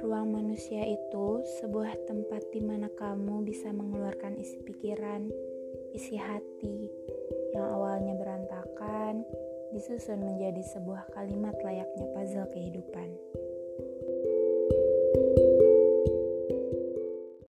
ruang Manusia itu sebuah tempat di mana kamu bisa mengeluarkan isi pikiran, isi hati yang awalnya berantakan, disusun menjadi sebuah kalimat layaknya puzzle kehidupan.